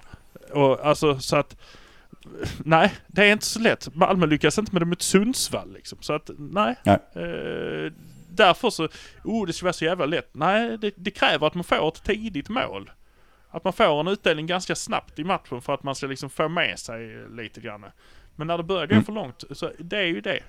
Och alltså så att... Nej, det är inte så lätt. Malmö lyckas inte med det mot Sundsvall liksom. Så att nej. Nej. Eh, därför så, oh det ska vara så jävla lätt. Nej, det, det kräver att man får ett tidigt mål. Att man får en utdelning ganska snabbt i matchen för att man ska liksom få med sig lite grann. Men när det börjar gå Mm. för långt, så det är ju det.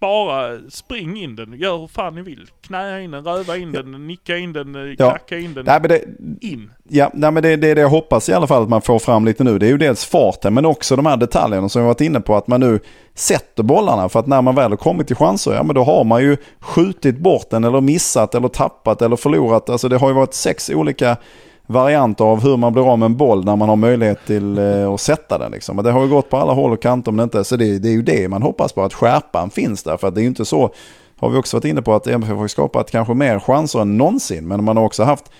Bara spring in den, gör hur fan ni vill. Knä in den, röva in den, nicka in den, Ja. knacka in den. Nej, men det, In. Ja, nej, men det, det är det jag hoppas i alla fall att man får fram lite nu. Det är ju dels farten men också de här detaljerna som jag varit inne på. Att man nu sätter bollarna. För att när man väl har kommit till chanser, ja men då har man ju skjutit bort den eller missat eller tappat eller förlorat. Alltså det har ju varit sex olika varianter av hur man blir av med en boll när man har möjlighet till eh, att sätta den. Liksom. Det har ju gått på alla håll och kanter men inte. Så det, det är ju det man hoppas på, att skärpan finns där. För att det är ju inte så, har vi också varit inne på, att MFF har skapat kanske mer chanser än någonsin. Men man har också haft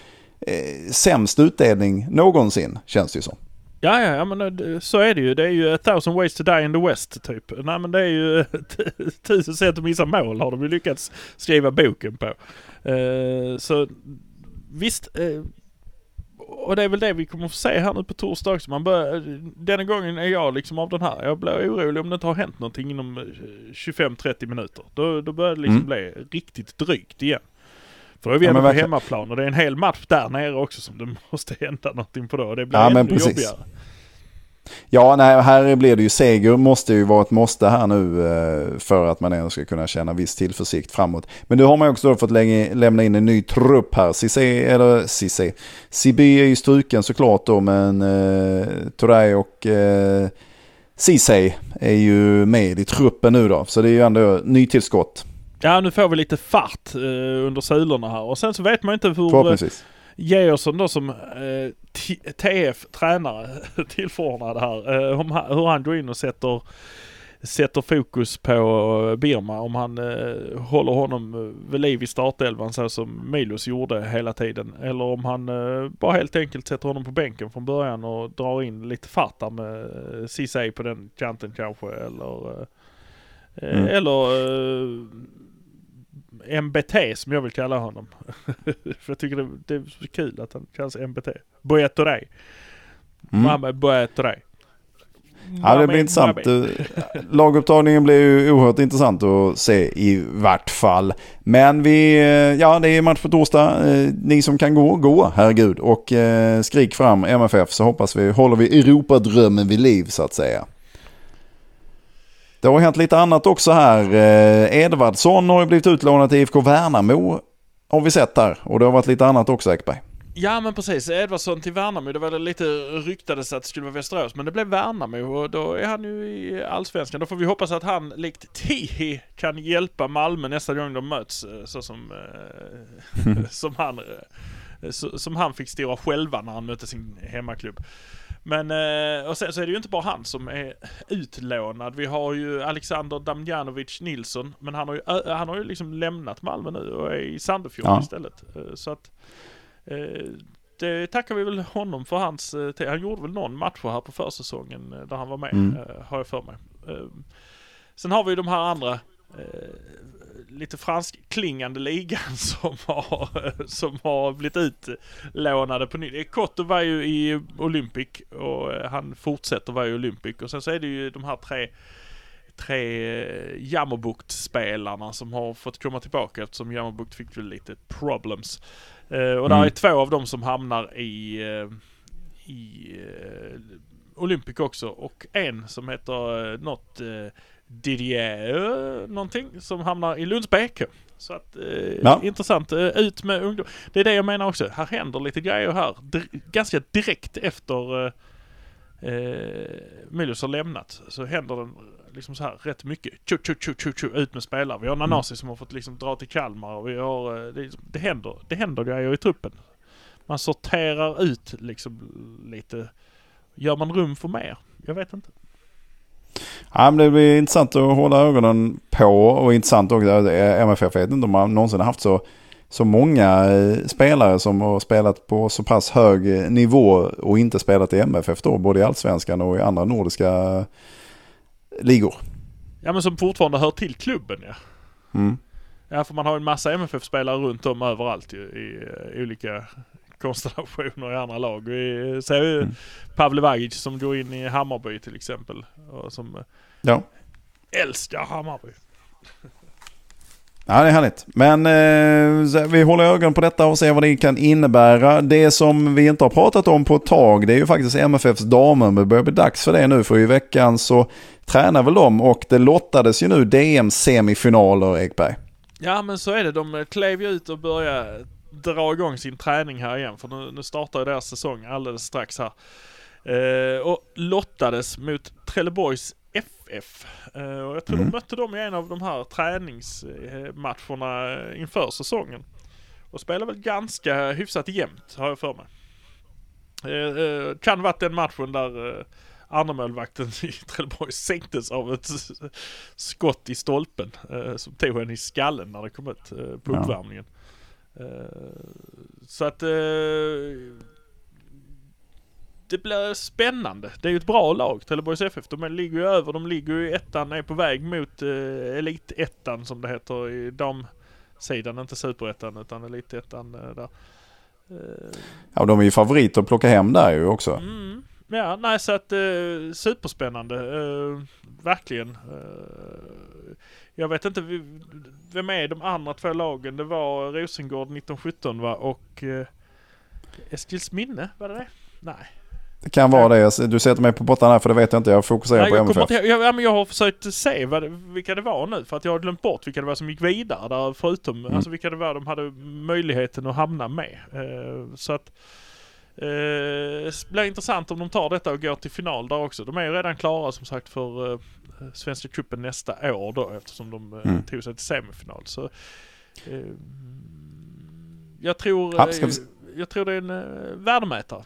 eh, sämst utdelning någonsin, känns det ju som. Ja, ja, ja, men eh, så är det ju. Det är ju a thousand ways to die in the West, typ. Nej, men det är ju eh, tusen sätt att missa mål har de ju lyckats skriva boken på. Uh, så visst, uh, och det är väl det vi kommer få se här nu på torsdag också. Man börjar, denna gången är jag liksom av den här. Jag blir orolig om det inte har hänt någonting inom eh, 25-30 minuter. Då, då börjar det liksom Mm. bli riktigt drygt igen. För då är vi Ja, ändå på verkligen. hemmaplan och det är en hel match där nere också som det måste hända någonting på då. Och det blir Ja, ännu jobbigare. Ja, nej, här blir det ju seger måste ju vara ett måste här nu eh, för att man ändå ska kunna känna viss tillförsikt framåt. Men nu har man ju också då fått lämna in en ny trupp här. Cissé, eller Cissé, Siby är ju struken såklart då, men eh, Toray och eh, Ceesay är ju med i truppen nu då. Så det är ju ändå nytillskott Ja, nu får vi lite fart eh, under sulorna här. Och sen så vet man inte hur... eh, förhoppningsvis. Georgsson då som eh, TF-tränare tillförordnad här. Eh, om hur han går in och sätter, sätter fokus på eh, Birma. Om han eh, håller honom eh, vid liv i startelvan så som Milos gjorde hela tiden. Eller om han eh, bara helt enkelt sätter honom på bänken från början och drar in lite fart där med eh, Ceesay på den kanten kanske. Eller, eh, Mm. eller MBT som jag vill kalla honom. För jag tycker det, det är så kul att han kallas MBT. Boyatorey. Mm. Mohamed Boyatorey. Ja, det blir intressant. Eh, Lagupptagningen blir ju oerhört intressant att se i vart fall. Men vi, eh, ja det är match på torsdag. Eh, Ni som kan gå, gå, herregud. Och skrik fram MFF så hoppas vi, håller vi Europadrömmen vid liv så att säga. Det har hänt lite annat också här. Eh, Edvardsson har ju blivit utlånad till IFK Värnamo. Har vi sett där. Och det har varit lite annat också Ekberg. Ja men precis, Edvardsson till Värnamo. Det var det lite ryktades att det skulle vara Västerås. Men det blev Värnamo och då är han ju i Allsvenskan. Då får vi hoppas att han likt Tihi kan hjälpa Malmö nästa gång de möts. Eh, så som, eh, som, han, så, som han fick styra själva när han mötte sin hemmaklubb. Men, eh, och sen så är det ju inte bara han som är utlånad. Vi har ju Alexander Damjanovic Nilsson. Men han har ju, han har ju liksom lämnat Malmö nu och är i Sandefjord Ja. istället. Eh, Så att Eh, det tackar vi väl honom för hans... Han gjorde väl någon match här på försäsongen där han var med, Mm. har jag för mig. Sen har vi de här andra lite franskklingande ligan som har, som har blivit utlånade på nytt. Kotto var ju i Olympic och eh, han fortsätter vara i Olympic och sen så är det ju de här tre tre eh, Jammerbukt-spelarna som har fått komma tillbaka eftersom Jammerbukt fick väl lite problems. Eh, och där Mm. är två av dem som hamnar i, eh, i eh, Olympic också och en som heter eh, något eh, Didier någonting som hamnar i Lunds BK. Så att, eh, Ja. intressant. Eh, ut med ungdom. Det är det jag menar också. Här händer lite grejer här. Dir- ganska direkt efter eh, eh, Milos har lämnat så händer det liksom så här rätt mycket. Tju, tju, tju, tju, tju, ut med spelare. Vi har Nanasi som har fått liksom dra till Kalmar och vi har, eh, det, det händer, det händer grejer i truppen. Man sorterar ut liksom lite. Gör man rum för mer? Jag vet inte. Ja, men det blir intressant att hålla ögonen på och intressant också. eh, MFF vet inte om man någonsin har haft så, så många eh, spelare som har spelat på så pass hög eh, nivå och inte spelat i MFF då, både i allsvenskan och i andra nordiska ligor. Ja men som fortfarande hör till klubben ja. Mm. Ja för man har en massa MFF-spelare runt om överallt ju, i, eh, olika konstellationer i andra lag. Vi ser ju Mm. Pavle Vagic som går in i Hammarby till exempel. Och som Ja. älskar Hammarby. Ja, det är härligt. Men eh, vi håller ögonen på detta och ser vad det kan innebära. Det som vi inte har pratat om på ett tag det är ju faktiskt MFFs damer. Det börjar bli dags för det nu för i veckan så tränar väl de och det lottades ju nu DM-semifinaler Ekberg. Ja men så är det. De klev ju ut och började dra igång sin träning här igen. För nu, nu startar ju deras säsong alldeles strax här. Eh, och lottades mot Trelleborgs FF. Eh, och jag tror Mm. de mötte dem i en av de här träningsmatcherna inför säsongen. Och spelade väl ganska hyfsat jämnt har jag för mig. Eh, eh, kan varit den matchen där eh, andremålvakten i Trelleborg sänktes av ett skott i stolpen eh, som tog henne i skallen när det kom ut eh, på Ja. uppvärmningen. Eh, så att eh, det blir spännande. Det är ju ett bra lag, Trelleborgs FF. De ligger ju över, de ligger ju i ettan, är på väg mot eh, elitettan som det heter i damsidan, inte superettan utan elitettan eh, där. Ja, de är ju favoriter att plocka hem där ju också. Mm, ja, nej så att eh, superspännande. Eh, verkligen. Jag vet inte, vem är de andra två lagen? Det var Rosengård 1917 va? Och eh, Eskilsminne, var det det? Nej. Det kan vara det. Du sätter mig på botten här för det vet jag inte. Jag fokuserar Nej på jag, MFF. inte, jag, jag har försökt se vad vilka det var nu för att jag har glömt bort vilka det var som gick vidare där förutom, Mm. alltså vilka det var de hade möjligheten att hamna med. Eh, så att eh, det blir intressant om de tar detta och går till final där också. De är ju redan klara som sagt för eh, Svenska cupen nästa år då eftersom de eh, Mm. tog sig till semifinal. Så, eh, jag tror, Ja, vi eh, jag tror det är en eh, värdemätare.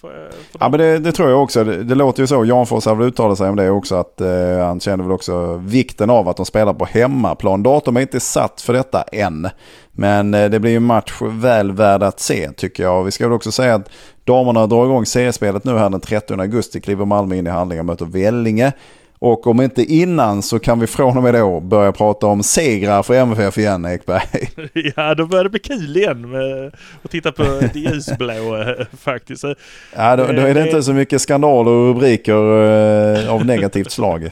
För, för Ja men det, det tror jag också. Det, det låter ju så. Janfors har väl uttalat sig om det också. Att eh, han känner väl också vikten av att de spelar på hemmaplan. Datum är inte satt för detta än. Men eh, det blir ju en match väl värd att se tycker jag. Vi ska väl också säga att damerna drar igång seriespelet nu här den 30 augusti. Kliver Malmö in i handlingar och möter Vellinge. Och om inte innan så kan vi från och med då börja prata om segrar för MFF igen Ekberg. Ja, då börjar det bli kul igen med att titta på det ljusblå eh, faktiskt. Ja, då, då är det inte så mycket skandaler och rubriker eh, av negativt slag.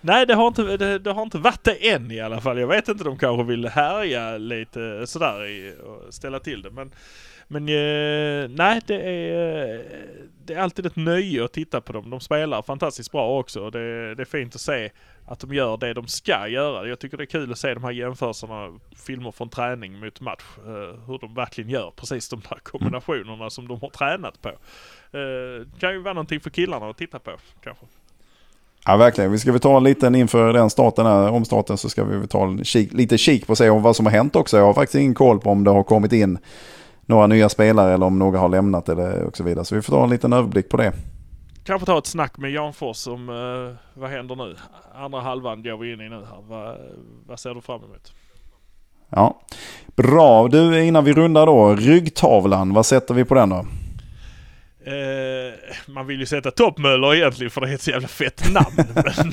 Nej, det har, inte, det, det har inte varit det än i alla fall. Jag vet inte, de kanske vill härja lite sådär i, och ställa till det. Men, men eh, nej, det är, eh, det är alltid ett nöje att titta på dem. De spelar fantastiskt bra också. Det, det är fint att se att de gör det de ska göra. Jag tycker det är kul att se de här jämförelserna, filmer från träning mot match. eh, hur de verkligen gör precis de där kombinationerna som de har tränat på. Eh, kan ju vara någonting för killarna att titta på kanske. Ja verkligen. Vi ska väl ta en liten inför den starten här, omstarten så ska vi väl ta en kik, lite kik på och se om vad som har hänt också. Jag har faktiskt ingen koll på om det har kommit in några nya spelare eller om några har lämnat eller och så vidare. Så vi får ta en liten överblick på det. Kanske ta ett snack med Jan Fors om eh, vad händer nu? Andra halvan går vi in i nu här. Vad, vad ser du fram emot? Ja. Bra, du innan vi rundar då, ryggtavlan, vad sätter vi på den då? Eh, man vill ju sätta Toppmöller egentligen för det är ett så jävla fett namn. men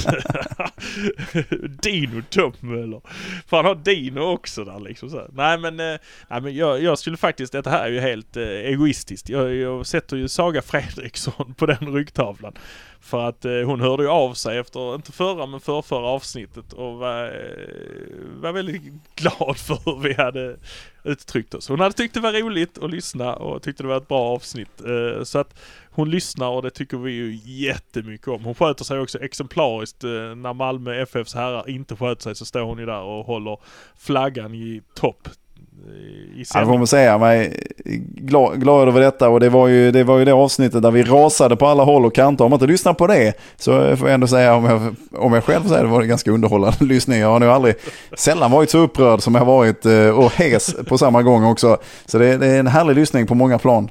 Dino Toppmöller. För han har Dino också där liksom. Så. Nej men, eh, nej, men jag, jag skulle faktiskt, detta här är ju helt eh, egoistiskt. Jag, jag sätter ju Saga Fredriksson på den ryggtavlan. För att eh, hon hörde ju av sig efter, inte förra men förrförra avsnittet och var, eh, var väldigt glad för hur vi hade uttryckt oss. Hon hade tyckt det var roligt att lyssna och tyckte det var ett bra avsnitt. Eh, så att hon lyssnar och det tycker vi ju jättemycket om. Hon sköter sig också exemplariskt. Eh, när Malmö FFs herrar inte sköter sig så står hon ju där och håller flaggan i topp. I Ja, det får säga. Jag är glad, glad över detta och det var, ju, det var ju det avsnittet där vi rasade på alla håll och kanter. Om man inte lyssnar på det så får jag ändå säga, om jag, om jag själv får säga det, var det ganska underhållande lyssning. Jag har nog aldrig, sällan varit så upprörd som jag varit eh, och hes på samma gång också. Så det, det är en härlig lyssning på många plan.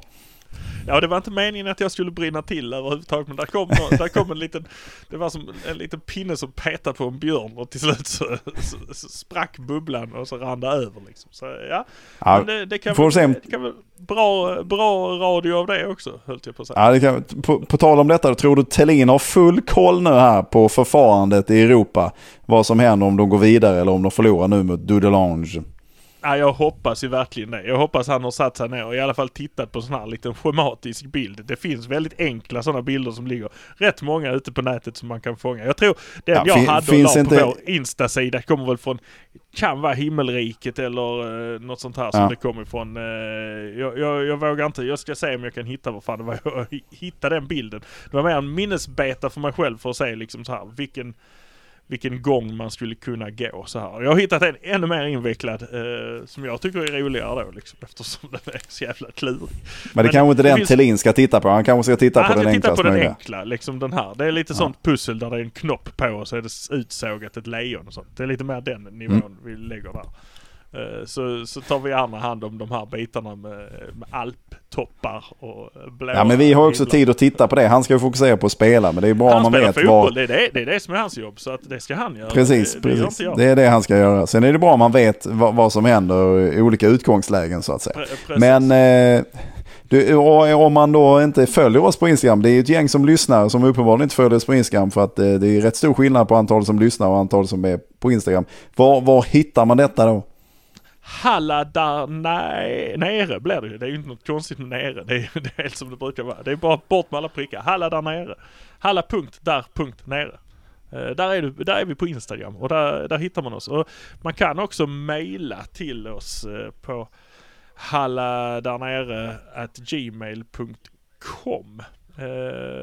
Ja det var inte meningen att jag skulle brinna till överhuvudtaget men där kom, där kom en liten, det var som en liten pinne som petade på en björn och till slut så, så, så sprack bubblan och så rann det över liksom. Så ja, Ja, men det, det kan väl, se om- det kan väl bra, bra radio av det också höll jag på att säga. Ja, det kan, på, på tal om detta, tror du Thelin har full koll nu här på förfarandet i Europa? Vad som händer om de går vidare eller om de förlorar nu mot Dudelange? Ja, jag hoppas ju verkligen det. Jag hoppas han har satt sig ner och i alla fall tittat på sån här liten schematisk bild. Det finns väldigt enkla sådana bilder som ligger rätt många ute på nätet som man kan fånga. Jag tror den Ja, jag hade och la inte- på vår Insta-sida kommer väl från, kan vara Himmelriket eller eh, något sånt här som Ja. det kommer ifrån. Eh, jag, jag, jag vågar inte, jag ska se om jag kan hitta vad fan det var jag hittade den bilden. Det var mer en minnesbeta för mig själv för att se liksom så här vilken vilken gång man skulle kunna gå så här. Jag har hittat en ännu mer invecklad eh, som jag tycker är roligare då liksom eftersom den är så jävla klurig. Men det Men kanske inte den finns- Thelin ska titta på. Han kanske ska titta Nej, på han den ska titta på den enkla, liksom den här. Det är lite Ja. sånt pussel där det är en knopp på och så är det utsågat ett lejon och sånt. Det är lite mer den nivån Mm. vi lägger där. Eh, Så, så tar vi andra hand om de här bitarna med, med alptoppar och blåa Ja men vi har också tid att titta på det. Han ska ju fokusera på att spela men det är bra om Han man spelar vet fotboll, vad... det, är det, det är det som är hans jobb. Så att det ska han göra. Precis, det, det precis. jag. Det är det han ska göra. Sen är det bra om man vet vad, vad som händer i olika utgångslägen så att säga. Pre- precis. Men eh, du, om man då inte följer oss på Instagram, det är ju ett gäng som lyssnar som uppenbarligen inte följer oss på Instagram för att eh, det är rätt stor skillnad på antal som lyssnar och antal som är på Instagram. Var, var hittar man detta då? Halla där nej, nere blir det ju. Det är ju inte något konstigt med nere. Det är, det är helt som det brukar vara. Det är bara bort med alla prickar. Halla där nere. Halla punkt där punkt nere. Eh, där, är du, där är vi på Instagram och där, där hittar man oss. Och man kan också mejla till oss eh, på halla där nere at gmail.com. Eh,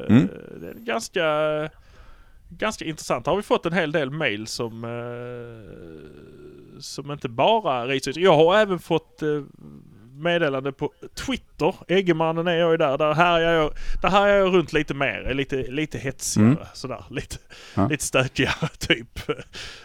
Mm. Det är ganska, ganska intressant. Har vi fått en hel del mail som, som inte bara research. Jag har även fått eh, meddelande på Twitter. Eggemannen är jag ju där. Där här jag, där här är jag runt lite mer. Lite, lite hetsigare Mm. sådär. Lite, Ja. lite stökigare typ.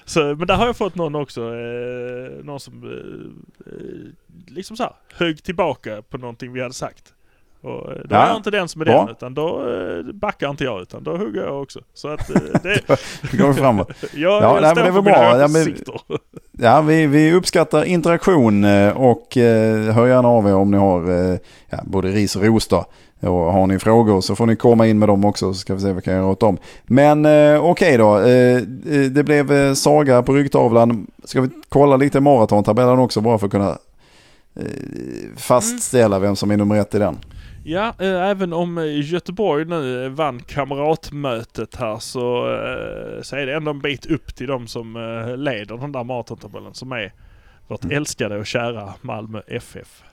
Så, men där har jag fått någon också. Eh, någon som eh, liksom så här högg tillbaka på någonting vi hade sagt. Och eh, då Ja, är jag inte den som är den utan då eh, backar inte jag utan då hugger jag också. Så att eh, det, går framåt. jag, Ja, jag nej, men det mina bra. Ja, men-. Ja, vi, vi uppskattar interaktion och eh, hör gärna av er om ni har eh, ja, både ris och ros då. Och har ni frågor så får ni komma in med dem också så ska vi se vad vi kan göra åt dem. Men eh, okej då, eh, det blev saga på ryggtavlan. Ska vi kolla lite maratontabellen också bara för att kunna fastställa vem som är nummer ett i den? Ja, eh, även om eh, Göteborg nu eh, vann kamratmötet här så, eh, så är det ändå en bit upp till de som eh, leder den där maratontabellen som är vårt Mm. älskade och kära Malmö FF.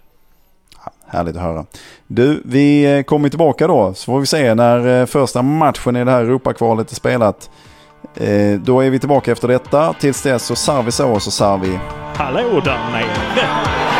Härligt att höra. Du, vi eh, kommer tillbaka då så får vi se när första matchen i det här Europakvalet är spelat. Då är vi tillbaka efter detta. Tills dess så sarr vi så och så sarr vi Hallå där nere!